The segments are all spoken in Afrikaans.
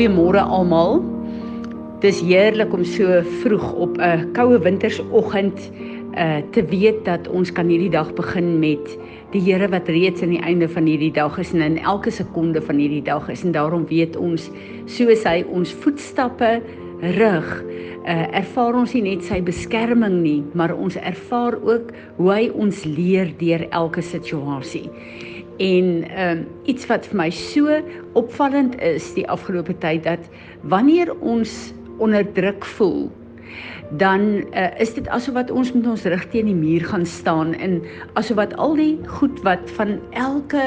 Goeiemôre almal. Dis heerlik om so vroeg op 'n koue wintersoggend uh te weet dat ons kan hierdie dag begin met die Here wat reeds aan die einde van hierdie dag is en in elke sekonde van hierdie dag is en daarom weet ons soos hy ons voetstappe rig, uh ervaar ons nie net sy beskerming nie, maar ons ervaar ook hoe hy ons leer deur elke situasie. En ehm um, iets wat vir my so opvallend is die afgelope tyd dat wanneer ons onder druk voel, dan uh, is dit asof wat ons met ons rug teen die muur gaan staan en asof wat al die goed wat van elke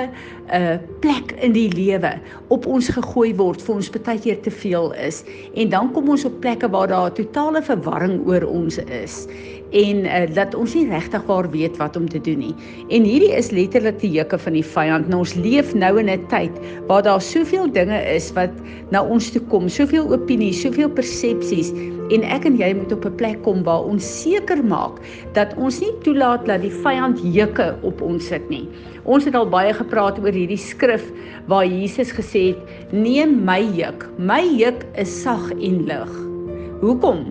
uh, plek in die lewe op ons gegooi word vir ons baie keer te veel is. En dan kom ons op plekke waar daar totale verwarring oor ons is en uh, dat ons nie regtig waar weet wat om te doen nie. En hierdie is letterlik die juke van die vyand. Nou ons leef nou in 'n tyd waar daar soveel dinge is wat na ons toe kom, soveel opinies, soveel persepsies en ek en jy moet op 'n plek kom waar ons seker maak dat ons nie toelaat dat die vyand juke op ons sit nie. Ons het al baie gepraat oor hierdie skrif waar Jesus gesê het: "Neem my juk. My juk is sag en lig." Hoekom?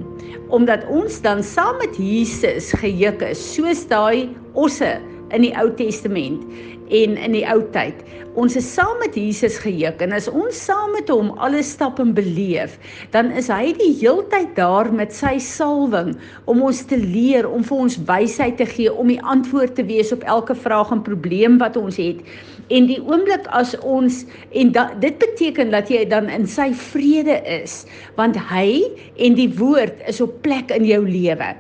Omdat ons dan saam met Jesus gejuk is, soos daai osse in die Ou Testament en in die ou tyd. Ons is saam met Jesus gejuk en as ons saam met hom alle stappe beleef, dan is hy die heeltyd daar met sy salwing om ons te leer, om vir ons wysheid te gee, om die antwoord te wees op elke vraag en probleem wat ons het. En die oomblik as ons en da, dit beteken dat jy dan in sy vrede is, want hy en die woord is op plek in jou lewe.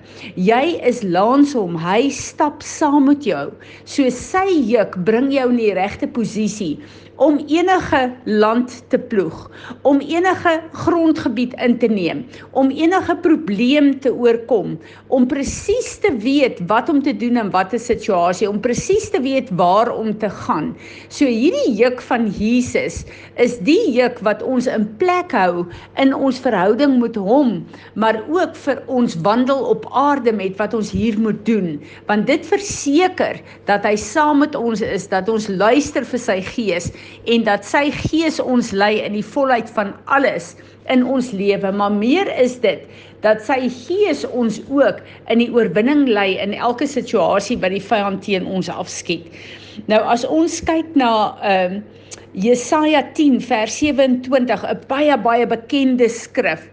Jy is langs hom, hy stap saam met jou. So sy juk bring jou in die regte posisie om enige land te ploeg, om enige grondgebied in te neem, om enige probleem te oorkom, om presies te weet wat om te doen in watter situasie, om presies te weet waar om te gaan. So hierdie juk van Jesus is die juk wat ons in plek hou in ons verhouding met hom, maar ook vir ons wandel op aarde met wat ons hier moet doen, want dit verseker dat hy saam met ons is, dat ons luister vir sy gees en dat sy gees ons lei in die volheid van alles in ons lewe maar meer is dit dat sy gees ons ook in die oorwinning lei in elke situasie wat die vyand teen ons afskiet. Nou as ons kyk na ehm uh, Jesaja 10 vers 27, 'n baie baie bekende skrif,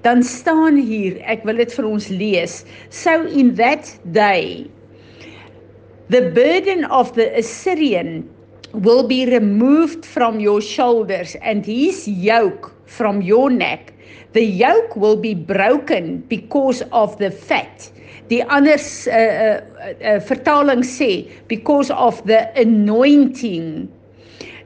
dan staan hier, ek wil dit vir ons lees. So in that day the burden of the Assyrian will be removed from your shoulders and his yoke from your neck. The yoke will be broken because of the fat. Die ander uh, uh, uh, vertaling sê because of the anointing.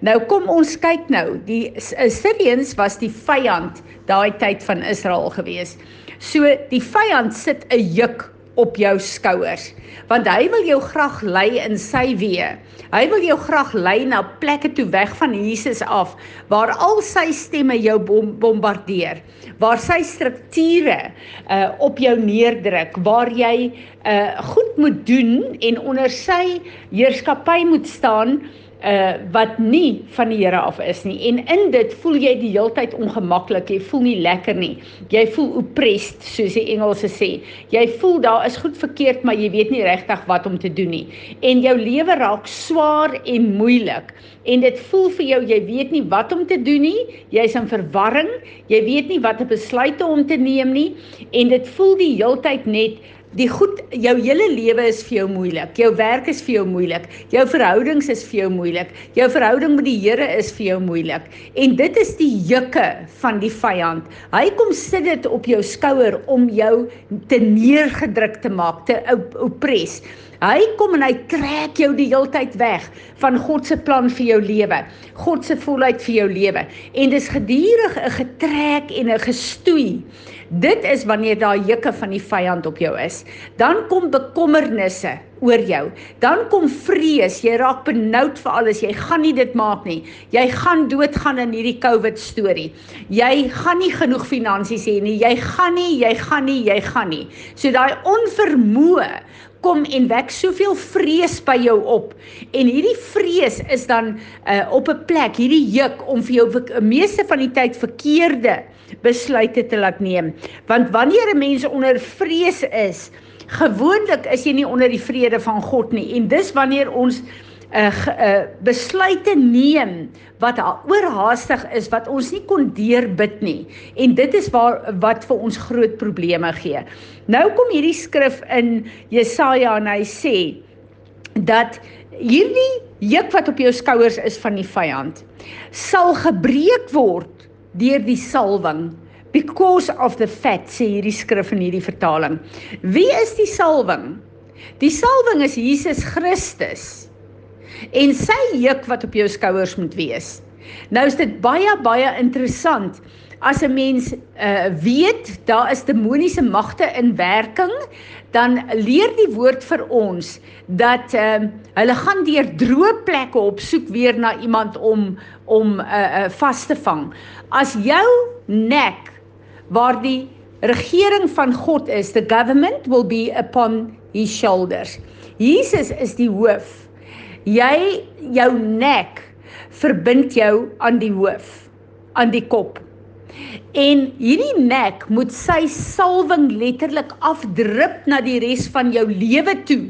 Nou kom ons kyk nou, die Assyrians was die vyand daai tyd van Israel gewees. So die vyand sit 'n juk op jou skouers want hy wil jou graag lei in sy weë. Hy wil jou graag lei na plekke toe weg van Jesus af waar al sy stemme jou bom bombardeer, waar sy strukture uh op jou neerdruk, waar jy uh goed moet doen en onder sy heerskappy moet staan uh wat nie van die Here af is nie. En in dit voel jy die heeltyd ongemaklik jy voel nie lekker nie. Jy voel oppressed soos die Engelse sê. Jy voel daar is goed verkeerd maar jy weet nie regtig wat om te doen nie. En jou lewe raak swaar en moeilik. En dit voel vir jou jy weet nie wat om te doen nie. Jy's in verwarring. Jy weet nie watter besluite om te neem nie. En dit voel die heeltyd net Die goed, jou hele lewe is vir jou moeilik. Jou werk is vir jou moeilik. Jou verhoudings is vir jou moeilik. Jou verhouding met die Here is vir jou moeilik. En dit is die jukke van die vyand. Hy kom sit dit op jou skouer om jou te neergedruk te maak, te oppress. Hy kom en hy trek jou die heeltyd weg van God se plan vir jou lewe. God se volheid vir jou lewe. En dis gedurig 'n getrek en 'n gestoei Dit is wanneer daar juke van die vyand op jou is. Dan kom bekommernisse oor jou. Dan kom vrees, jy raak benoud vir alles. Jy gaan nie dit maak nie. Jy gaan doodgaan in hierdie COVID storie. Jy gaan nie genoeg finansies hê nie. Jy gaan nie, jy gaan nie, jy gaan nie. So daai onvermoë kom en wek soveel vrees by jou op. En hierdie vrees is dan uh, op 'n plek, hierdie juk om vir jou meeste van die tyd verkeerde besluite te laat neem. Want wanneer 'n mens onder vrees is, gewoonlik is jy nie onder die vrede van God nie. En dis wanneer ons 'n uh, uh, besluite neem wat oorhaastig is wat ons nie kon deurbid nie en dit is waar wat vir ons groot probleme gee. Nou kom hierdie skrif in Jesaja en hy sê dat hierdie juk wat op jou skouers is van die vyand sal gebreek word deur die salwing because of the fat sê hierdie skrif in hierdie vertaling. Wie is die salwing? Die salwing is Jesus Christus en sy juk wat op jou skouers moet wees. Nou is dit baie baie interessant as 'n mens uh, weet daar is demoniese magte in werking, dan leer die woord vir ons dat uh, hulle gaan deur droë plekke op soek weer na iemand om om uh, uh, vas te vang. As jou nek waar die regering van God is, the government will be upon his shoulders. Jesus is die hoof jy jou nek verbind jou aan die hoof, aan die kop. En hierdie nek moet sy salwing letterlik afdrup na die res van jou lewe toe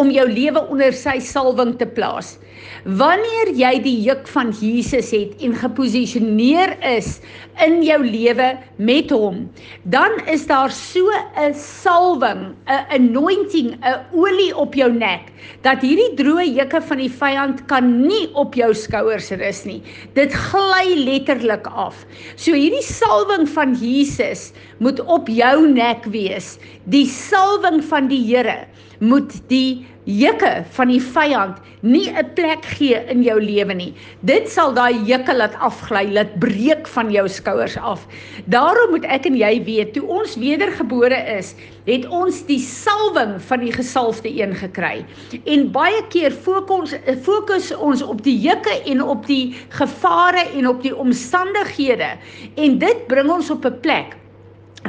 om jou lewe onder sy salwing te plaas. Wanneer jy die juk van Jesus het en geposisioneer is in jou lewe met hom, dan is daar so 'n salwing, 'n anointing, 'n olie op jou nek dat hierdie droë juke van die vyand kan nie op jou skouers rus nie. Dit gly letterlik af. So hierdie salwing van Jesus moet op jou nek wees. Die salwing van die Here moet die juke van die vyand nie 'n plek gee in jou lewe nie. Dit sal daai juke laat afgly, laat breek van jou skouers af. Daarom moet ek en jy weet, toe ons wedergebore is, het ons die salwing van die gesalfde een gekry. En baie keer fokus fokus ons op die juke en op die gevare en op die omstandighede en dit bring ons op 'n plek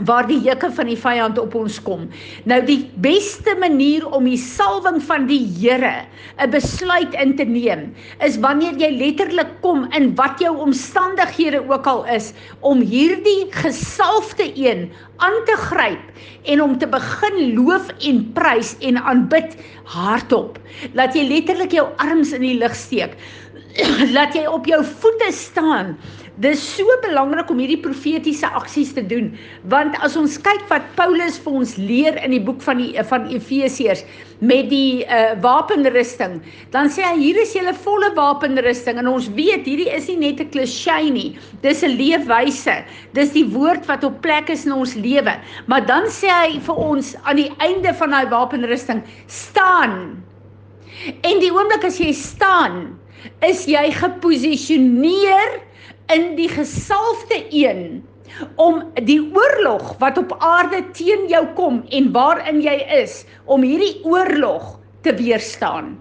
waar die juke van die vyand op ons kom. Nou die beste manier om die salwing van die Here 'n besluit in te neem is wanneer jy letterlik kom in wat jou omstandighede ook al is om hierdie gesalfde een aan te gryp en om te begin loof en prys en aanbid hardop. Laat jy letterlik jou arms in die lug steek. Laat jy op jou voete staan Dis so belangrik om hierdie profetiese aksies te doen want as ons kyk wat Paulus vir ons leer in die boek van die van Efesiërs met die uh, wapenrusting, dan sê hy hier is julle volle wapenrusting en ons weet hierdie is nie net 'n klisjé nie. Dis 'n leefwyse. Dis die woord wat op plek is in ons lewe. Maar dan sê hy vir ons aan die einde van daai wapenrusting, staan. En die oomblik as jy staan, is jy geposisioneer in die gesalfde een om die oorlog wat op aarde teen jou kom en waarin jy is om hierdie oorlog te weerstaan.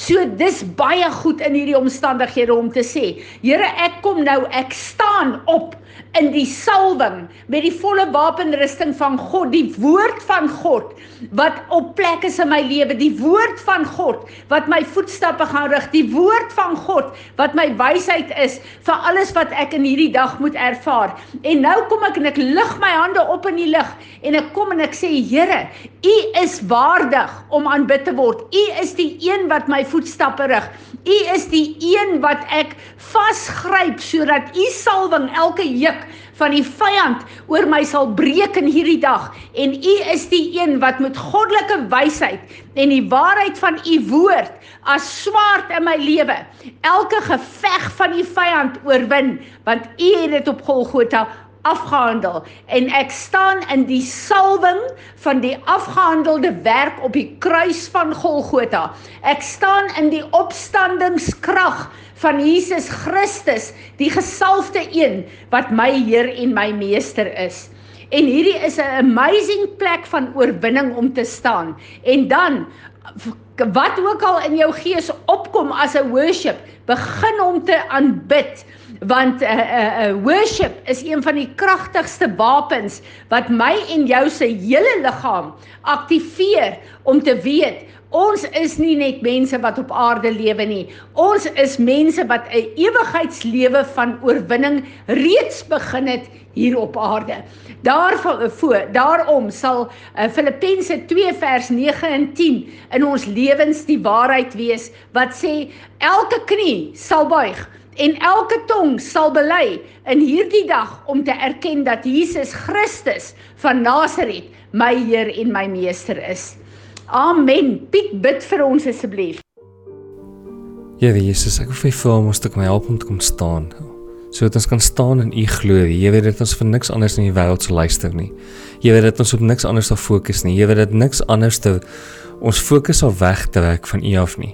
So dis baie goed in hierdie omstandighede om te sê, Here, ek kom nou, ek staan op in die salwing met die volle wapenrusting van God, die woord van God wat op plek is in my lewe, die woord van God wat my voetstappe gaan rig, die woord van God wat my wysheid is vir alles wat ek in hierdie dag moet ervaar. En nou kom ek en ek lig my hande op in die lig en ek kom en ek sê Here, U is waardig om aanbid te word. U is die een wat my voetstappe rig. U is die een wat ek vasgryp sodat U salwing elke juk van die vyand oor my sal breek in hierdie dag. En u is die een wat met goddelike wysheid en die waarheid van u woord as swaard in my lewe elke geveg van die vyand oorwin want u het dit op Golgotha afgehandel en ek staan in die salwing van die afgehandelde werk op die kruis van Golgotha. Ek staan in die opstandingskrag van Jesus Christus, die gesalfde een wat my Heer en my meester is. En hierdie is 'n amazing plek van oorwinning om te staan. En dan wat ook al in jou gees opkom as 'n worship, begin om te aanbid want uh, uh, uh, worship is een van die kragtigste wapens wat my en jou se hele liggaam aktiveer om te weet Ons is nie net mense wat op aarde lewe nie. Ons is mense wat 'n ewigheidslewe van oorwinning reeds begin het hier op aarde. Daarvoor daarom sal uh, Filippense 2 vers 9 en 10 in ons lewens die waarheid wees wat sê elke knie sal buig en elke tong sal bely in hierdie dag om te erken dat Jesus Christus van Nasaret my Heer en my meester is. Amen. Piet bid vir ons asseblief. Ja, Jesus, ek wil vir ons te kom help om te kom staan. Sodat ons kan staan in u glorie. Jy weet dit ons vir niks anders in die wêreld sal luister nie. Jy weet dit ons op niks anders sal fokus nie. Jy weet dit niks anders te ons fokus sal wegtrek van u af nie.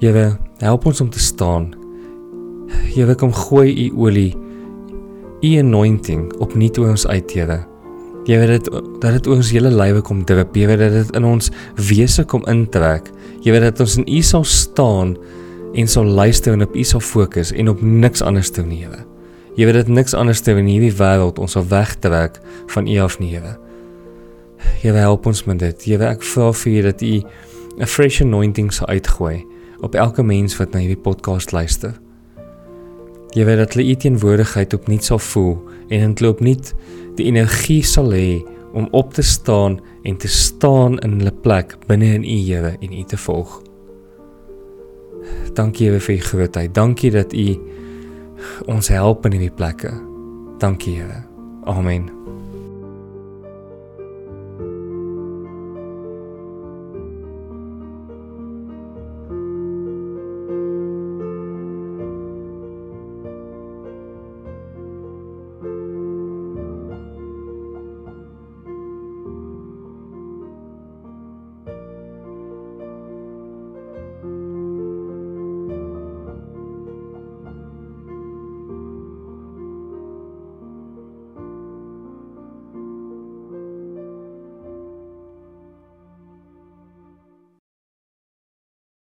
Jy weet help ons om te staan. Weet kom gooi u olie u anointing op nuut oor ons uit, Here. Jy weet dit dat dit ons hele lywe kom. Jy weet dat dit in ons wese kom intrek. Weet dat ons in U sal staan en sal luister en op U sal fokus en op niks anders te nie. Jy weet dat niks anders te in hierdie wêreld ons sal wegtrek van U af nie. Jy weet help ons met dit. Weet ek vra vir U dat U 'n fresh anointing sal uitgooi op elke mens wat na hierdie podcast luister. Jy weet dat hulle U teenwoordigheid opnuut sal voel en dit loop nie die energie sal hê om op te staan en te staan in hulle plek binne in U Here en U te volg. Dankie Here vir U grootheid. Dankie dat U ons help in hierdie plekke. Dankie Here. Amen.